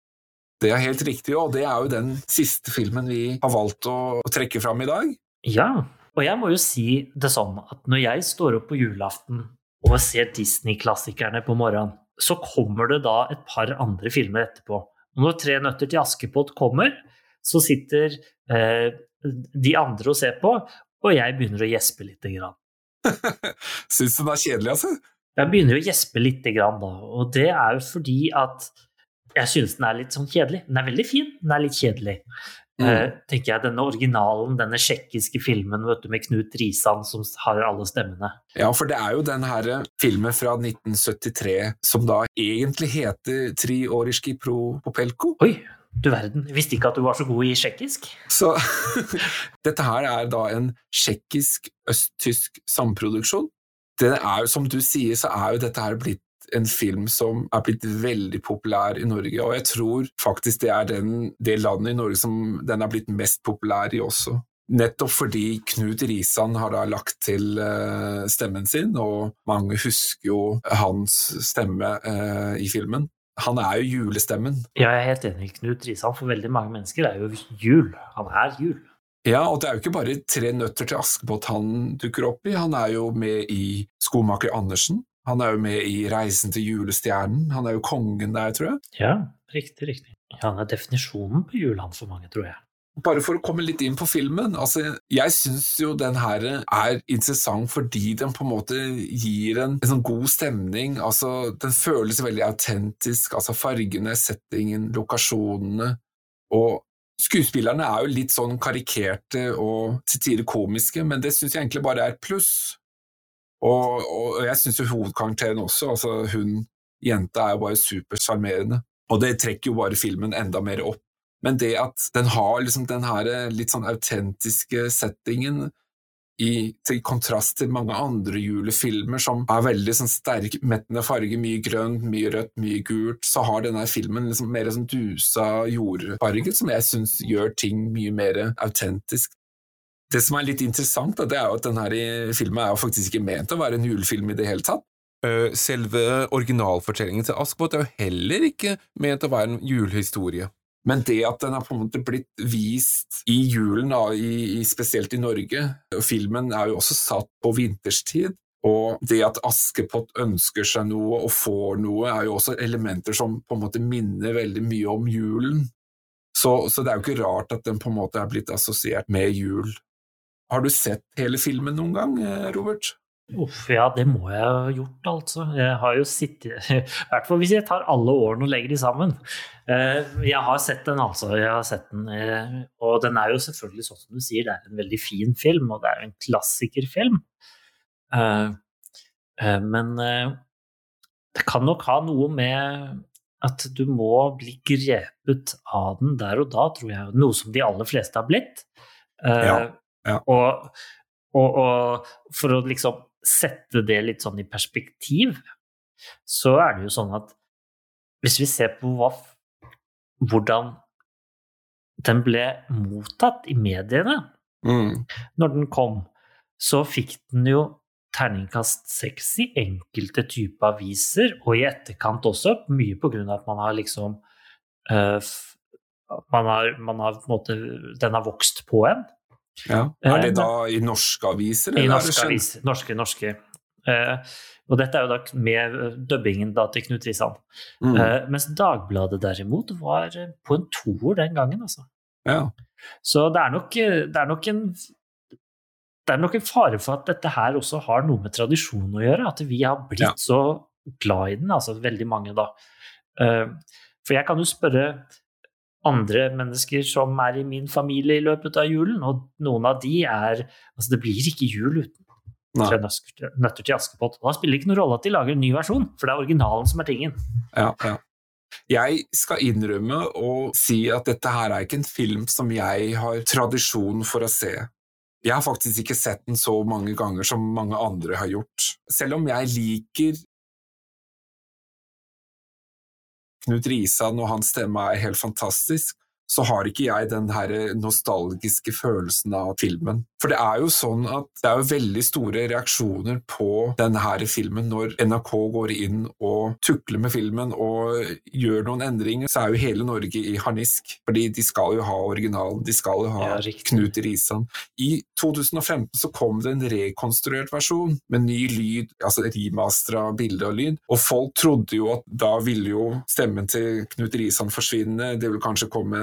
Det er helt riktig, og det er jo den siste filmen vi har valgt å, trekke fram i dag. Ja, og jeg må jo si det sånn at når jeg står opp på julaften og ser Disney-klassikerne på morgenen, så kommer det da et par andre filmer etterpå. Og når Tre nøtter til Askepott kommer, så sitter eh, de andre og ser på, og jeg begynner å gjespe lite grann. Syns du den er kjedelig, altså? Jeg begynner å gjespe lite grann, da. Og det er jo fordi at jeg synes den er litt sånn kjedelig. Den er veldig fin, den er litt kjedelig. Mm. Uh, tenker jeg, Denne originalen, denne tsjekkiske filmen vet du, med Knut Risan som har alle stemmene. Ja, for det er jo den her filmen fra 1973 som da egentlig heter Tri Oriski pro Popelko. Oi, du verden. Jeg visste ikke at du var så god i tsjekkisk. Så dette her er da en tsjekkisk-østtysk samproduksjon. Det er jo, som du sier, så er jo dette her blitt en film som er blitt veldig populær i Norge, og jeg tror faktisk det er den, det landet i Norge som den er blitt mest populær i også. Nettopp fordi Knut Risan har da lagt til uh, stemmen sin, og mange husker jo hans stemme uh, i filmen. Han er jo julestemmen. Ja, jeg er helt enig. Knut Risan for veldig mange mennesker er jo jul. Han er jul. Ja, og det er jo ikke bare Tre nøtter til Askepott han dukker opp i, han er jo med i Skomaker Andersen. Han er jo med i Reisen til julestjernen. Han er jo kongen der, tror jeg. Ja, riktig, riktig. Han er definisjonen på julen for mange, tror jeg. Bare for å komme litt inn på filmen. altså Jeg syns jo den her er interessant fordi den på en måte gir en, en sånn god stemning. altså Den føles veldig autentisk. altså Fargene, settingen, lokasjonene. Og skuespillerne er jo litt sånn karikerte og til tider komiske, men det syns jeg egentlig bare er pluss. Og, og jeg syns jo hovedkarakteren også, altså hun jenta er jo bare supersjarmerende. Og det trekker jo bare filmen enda mer opp. Men det at den har liksom den her litt sånn autentiske settingen i, til kontrast til mange andre julefilmer som er veldig sånn sterk, mettende farge, mye grønt, mye rødt, mye gult, så har denne filmen liksom mer sånn dusa jordfarge, som jeg syns gjør ting mye mer autentisk. Det som er litt interessant, det er jo at denne filmen er faktisk ikke ment å være en julefilm i det hele tatt. Eh, selve originalfortellingen til Askepott er jo heller ikke ment å være en julehistorie. Men det at den har på en måte blitt vist i julen, spesielt i Norge Filmen er jo også satt på vinterstid, og det at Askepott ønsker seg noe og får noe, er jo også elementer som på en måte minner veldig mye om julen. Så, så det er jo ikke rart at den på en måte er blitt assosiert med jul. Har du sett hele filmen noen gang, eh, Robert? Uff, ja, det må jeg ha gjort, altså. Jeg har jo sittet I hvert fall hvis jeg tar alle årene og legger de sammen. Eh, jeg har sett den, altså. Jeg har sett den, eh, og den er jo selvfølgelig sånn som du sier, det er en veldig fin film, og det er jo en klassikerfilm. Men det kan nok ha noe med at du må bli grepet av den der og da, tror jeg. Noe som de aller fleste har blitt. Ja. Ja. Og, og, og, for å liksom sette det litt sånn i perspektiv, så er det jo sånn at hvis vi ser på hva, hvordan den ble mottatt i mediene mm. når den kom, så fikk den jo terningkast seks i enkelte typer aviser, og i etterkant også, mye på grunn av at man har liksom uh, man har, man har, på en måte, Den har vokst på en. Ja. Er det eh, da i norske aviser? I norske aviser. Norske, norske. Eh, og dette er jo da med dubbingen da til Knut Risan. Mm. Eh, mens Dagbladet derimot var på en toer den gangen, altså. Ja. Så det er, nok, det er nok en det er nok en fare for at dette her også har noe med tradisjon å gjøre. At vi har blitt ja. så glad i den, altså veldig mange, da. For jeg kan jo spørre andre mennesker som er i min familie i løpet av julen, og noen av de er Altså, det blir ikke jul uten Tre nøtter til Askepott. Da spiller det ikke noen rolle at de lager en ny versjon, for det er originalen som er tingen. Ja, ja. Jeg skal innrømme og si at dette her er ikke en film som jeg har tradisjon for å se. Jeg har faktisk ikke sett den så mange ganger som mange andre har gjort. Selv om jeg liker Knut Risan og hans stemme er helt fantastisk, så har ikke jeg den her nostalgiske følelsen av filmen. For det er jo sånn at det er jo veldig store reaksjoner på denne her filmen når NRK går inn og tukler med filmen og gjør noen endringer, så er jo hele Norge i harnisk. Fordi de skal jo ha originalen, de skal jo ha ja, Knut Risan. I 2015 så kom det en rekonstruert versjon med ny lyd, altså remastera bilde og lyd, og folk trodde jo at da ville jo stemmen til Knut Risan forsvinne, det ville kanskje komme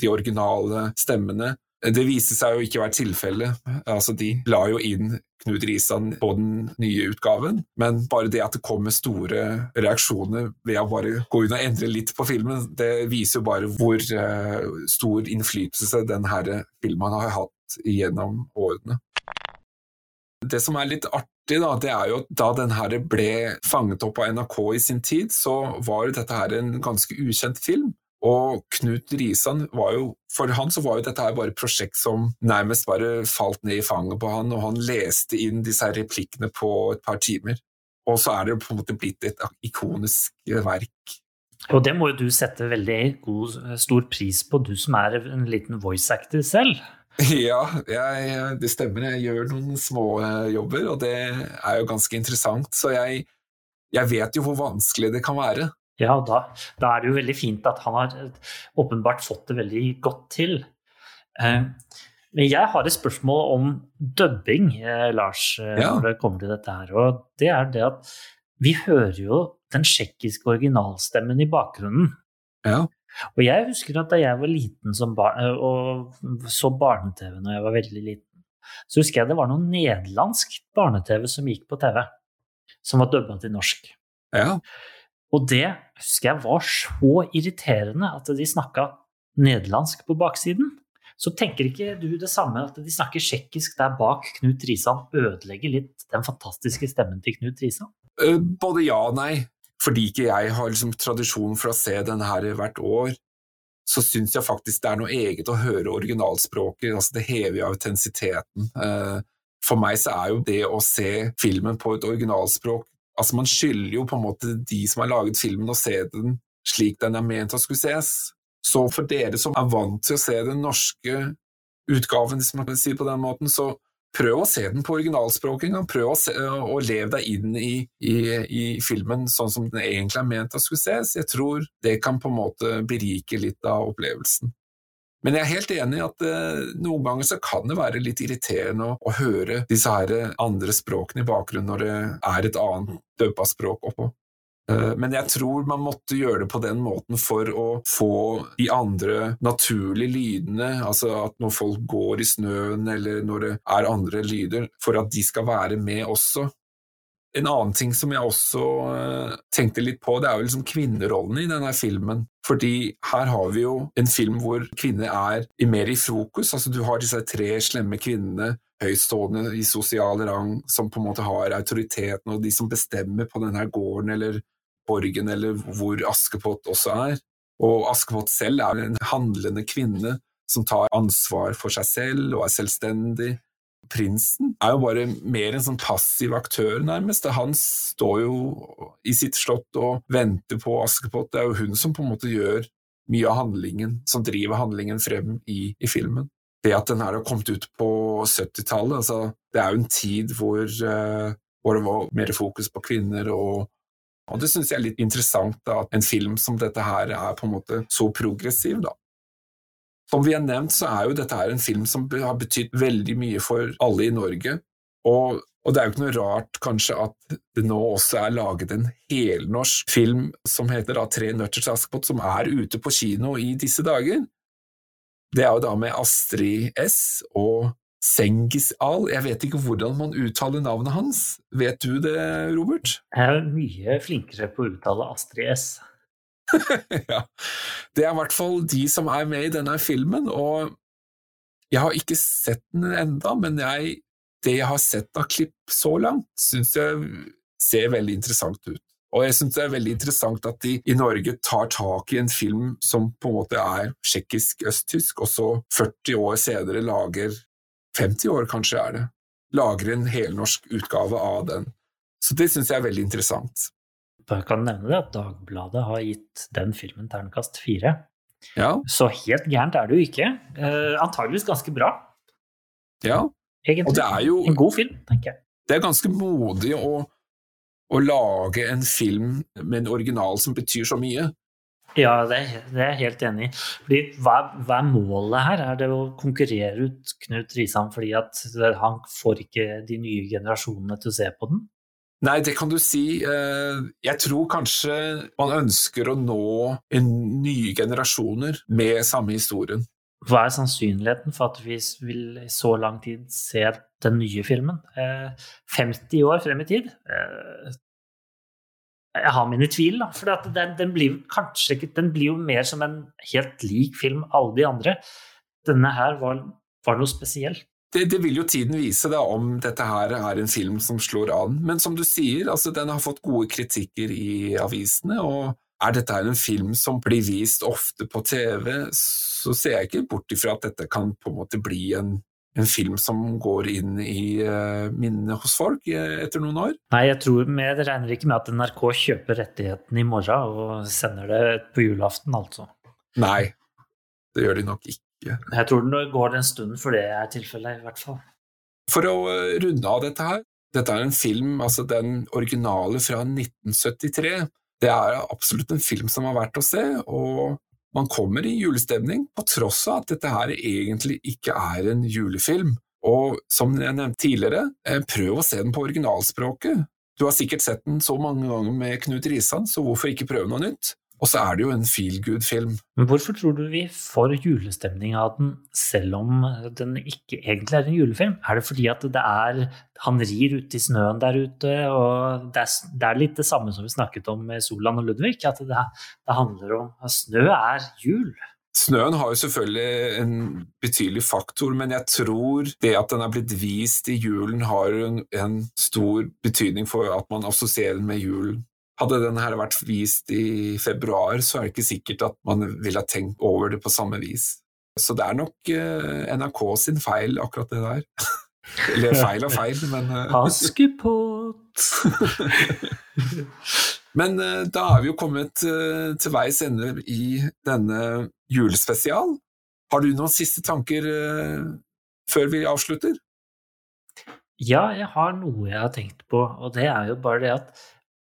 de originale stemmene. Det viste seg jo ikke å være tilfellet. Altså, de la jo inn Knut Risan på den nye utgaven, men bare det at det kommer store reaksjoner ved å bare gå inn og endre litt på filmen, det viser jo bare hvor uh, stor innflytelse denne filmen har hatt gjennom årene. Det som er litt artig, da, det er jo at da denne ble fanget opp av NRK i sin tid, så var dette her en ganske ukjent film. Og Knut Risan var jo For han så var jo dette her bare et prosjekt som nærmest bare falt ned i fanget på han, og han leste inn disse her replikkene på et par timer. Og så er det på en måte blitt et ikonisk verk. Og det må jo du sette veldig god, stor pris på, du som er en liten voice actor selv. Ja, jeg, det stemmer. Jeg gjør noen små jobber, og det er jo ganske interessant. Så jeg, jeg vet jo hvor vanskelig det kan være. Ja, da, da, er det jo veldig fint at han har åpenbart fått det veldig godt til. Eh, Men jeg har et spørsmål om dubbing, eh, Lars, eh, Ja. når det kommer til dette her. Og det er det at vi hører jo den tsjekkiske originalstemmen i bakgrunnen. Ja. Og jeg husker at da jeg var liten som barn, eh, og så barne-TV når jeg var veldig liten, så husker jeg det var noe nederlandsk barne-TV som gikk på TV, som var dubba til norsk. ja. Og det husker jeg var så irriterende at de snakka nederlandsk på baksiden. Så tenker ikke du det samme, at de snakker tsjekkisk der bak Knut Risan, ødelegger litt den fantastiske stemmen til Knut Risan? Eh, Både ja og nei. Fordi ikke jeg har liksom tradisjon for å se den her hvert år, så syns jeg faktisk det er noe eget å høre originalspråket. altså Det hever jo autentisiteten. Eh, For meg så er jo det å se filmen på et originalspråk altså Man skylder jo på en måte de som har laget filmen, å se den slik den er ment å skulle ses. Så for dere som er vant til å se den norske utgaven, hvis man kan si på den måten, så prøv å se den på originalspråket. Prøv å, se, å leve deg inn i, i, i filmen sånn som den egentlig er ment å skulle ses. Jeg tror det kan på en måte berike litt av opplevelsen. Men jeg er helt enig i at eh, noen ganger så kan det være litt irriterende å, å høre disse her andre språkene i bakgrunnen når det er et annet døpa språk oppå. Eh, Men jeg tror man måtte gjøre det på den måten for å få de andre naturlige lydene, altså at når folk går i snøen eller når det er andre lyder, for at de skal være med også. En annen ting som jeg også eh, tenkte litt på, det er jo liksom kvinnerollene i denne filmen. Fordi her har vi jo en film hvor kvinner er mer i fokus. altså Du har disse tre slemme kvinnene, høytstående i sosial rang, som på en måte har autoriteten, og de som bestemmer på denne gården eller borgen, eller hvor Askepott også er. Og Askepott selv er en handlende kvinne som tar ansvar for seg selv og er selvstendig. Prinsen er jo bare mer en sånn passiv aktør, nærmest. Han står jo i sitt slott og venter på Askepott. Det er jo hun som på en måte gjør mye av handlingen, som driver handlingen frem i, i filmen. Det at den her har kommet ut på 70-tallet, altså, det er jo en tid hvor, uh, hvor det var mer fokus på kvinner, og, og det syns jeg er litt interessant da, at en film som dette her er på en måte så progressiv, da. Som vi har nevnt, så er jo dette her en film som har betydd veldig mye for alle i Norge. Og, og det er jo ikke noe rart kanskje at det nå også er laget en helnorsk film som heter da Tre nøtter til Askepott, som er ute på kino i disse dager. Det er jo da med Astrid S og Sengis Al. Jeg vet ikke hvordan man uttaler navnet hans. Vet du det, Robert? Jeg er mye flinkere på å uttale Astrid S. ja. Det er i hvert fall de som er med i denne filmen, og jeg har ikke sett den enda, men jeg, det jeg har sett av klipp så langt, syns jeg ser veldig interessant ut. Og jeg syns det er veldig interessant at de i Norge tar tak i en film som på en måte er tsjekkisk-østtysk, og så 40 år senere lager 50 år kanskje er det, lager en helnorsk utgave av den. Så det syns jeg er veldig interessant. Jeg kan nevne det at Dagbladet har gitt den filmen ternekast fire. Ja, Så helt gærent er det jo ikke. Eh, antageligvis ganske bra, ja. egentlig. Og det er jo En god film, tenker jeg. det er ganske modig å, å lage en film med en original som betyr så mye. Ja, det det er jeg helt enig i. Fordi hva, hva er målet her? Er det å konkurrere ut Knut Risan fordi at han får ikke de nye generasjonene til å se på den? Nei, det kan du si. Eh, Jeg tror kanskje man ønsker å nå nye generasjoner med samme historien. Hva er sannsynligheten for at vi vil i så lang tid se den nye filmen? Eh, 50 år frem i tid? Eh, jeg har mine tvil, da. For den, den, blir kanskje ikke Den blir jo mer som en helt lik film alle de andre. Denne her var, var noe spesielt. Det, det vil jo tiden vise da, om dette her er en film som slår an. Men som du sier, altså, den har fått gode kritikker i avisene. og er dette her en film som blir vist ofte på TV, så ser jeg ikke bort ifra at dette kan på en måte bli en, en film som går inn i uh, minnet hos folk uh, etter noen år. Nei, jeg tror vi jeg regner ikke med at NRK kjøper rettigheten i morgen og sender det på julaften, altså. Nei, det gjør de nok ikke. Jeg tror det går en stund før det er tilfellet, i hvert fall. For å uh, runde av dette her, dette er en film, altså den originale fra 1973. Det er absolutt en film som er verdt å se, og man kommer i julestemning, på tross av at dette her egentlig ikke er en julefilm. Og som jeg nevnte tidligere, eh, prøv å se den på originalspråket. Du har sikkert sett den så mange ganger med Knut Risan, så hvorfor ikke prøve noe nytt? Og så er det jo en feel good-film. Men hvorfor tror du vi får julestemning av den, selv om den ikke egentlig er en julefilm? Er det fordi at det er Han rir ute i snøen der ute, og det er, det er litt det samme som vi snakket om med Solan og Ludvig, at det, det handler om at snø er jul? Snøen har jo selvfølgelig en betydelig faktor, men jeg tror det at den er blitt vist i julen, har en, en stor betydning for at man assosierer den med julen. Hadde den her vært vist i februar, så er det ikke sikkert at man ville ha tenkt over det på samme vis. Så det er nok uh, NRK sin feil, akkurat det der. Eller feil og feil, men uh... Askepott! Men uh, da er vi jo kommet til veis ende i denne julespesial. Har du noen siste tanker før vi avslutter? Ja, jeg har noe jeg har tenkt på, og det er jo bare det at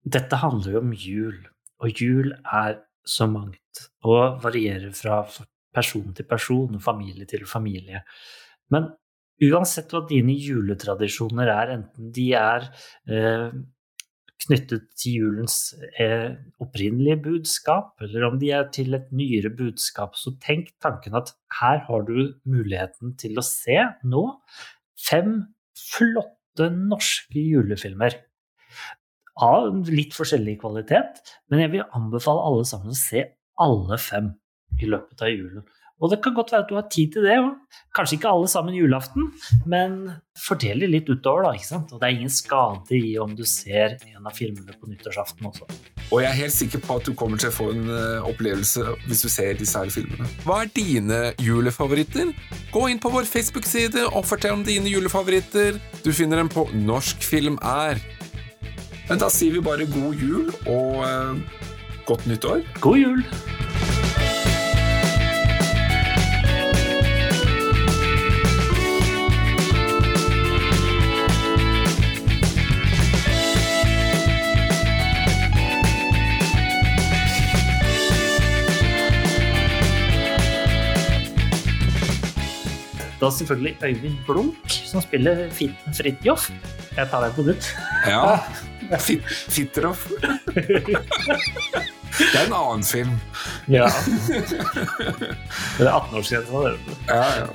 dette handler jo om jul. Og jul er så mangt, og varierer fra person til person og familie til familie. Men uansett hva dine juletradisjoner er, enten de er eh, knyttet til julens eh, opprinnelige budskap, eller om de er til et nyere budskap, så tenk tanken at her har du muligheten til å se nå fem flotte norske julefilmer. Av litt forskjellig kvalitet, men jeg vil anbefale alle sammen å se alle fem i løpet av julen. Og det kan godt være at du har tid til det. Kanskje ikke alle sammen julaften, men fordel det litt utover, da. ikke sant? Og det er ingen skade i om du ser en av filmene på nyttårsaften også. Og jeg er helt sikker på at du kommer til å få en uh, opplevelse hvis du ser disse her filmene. Hva er dine julefavoritter? Gå inn på vår Facebook-side og fortell om dine julefavoritter. Du finner dem på Norsk film er. Men da sier vi bare god jul og uh, godt nyttår. God jul! da selvfølgelig Øyvind Blunk, som spiller Fritjof. Jeg tar deg på nytt. Ja. Fitteroff. Det er en annen film. Ja. Det er 18-årsgrensa, det. Ja, ja.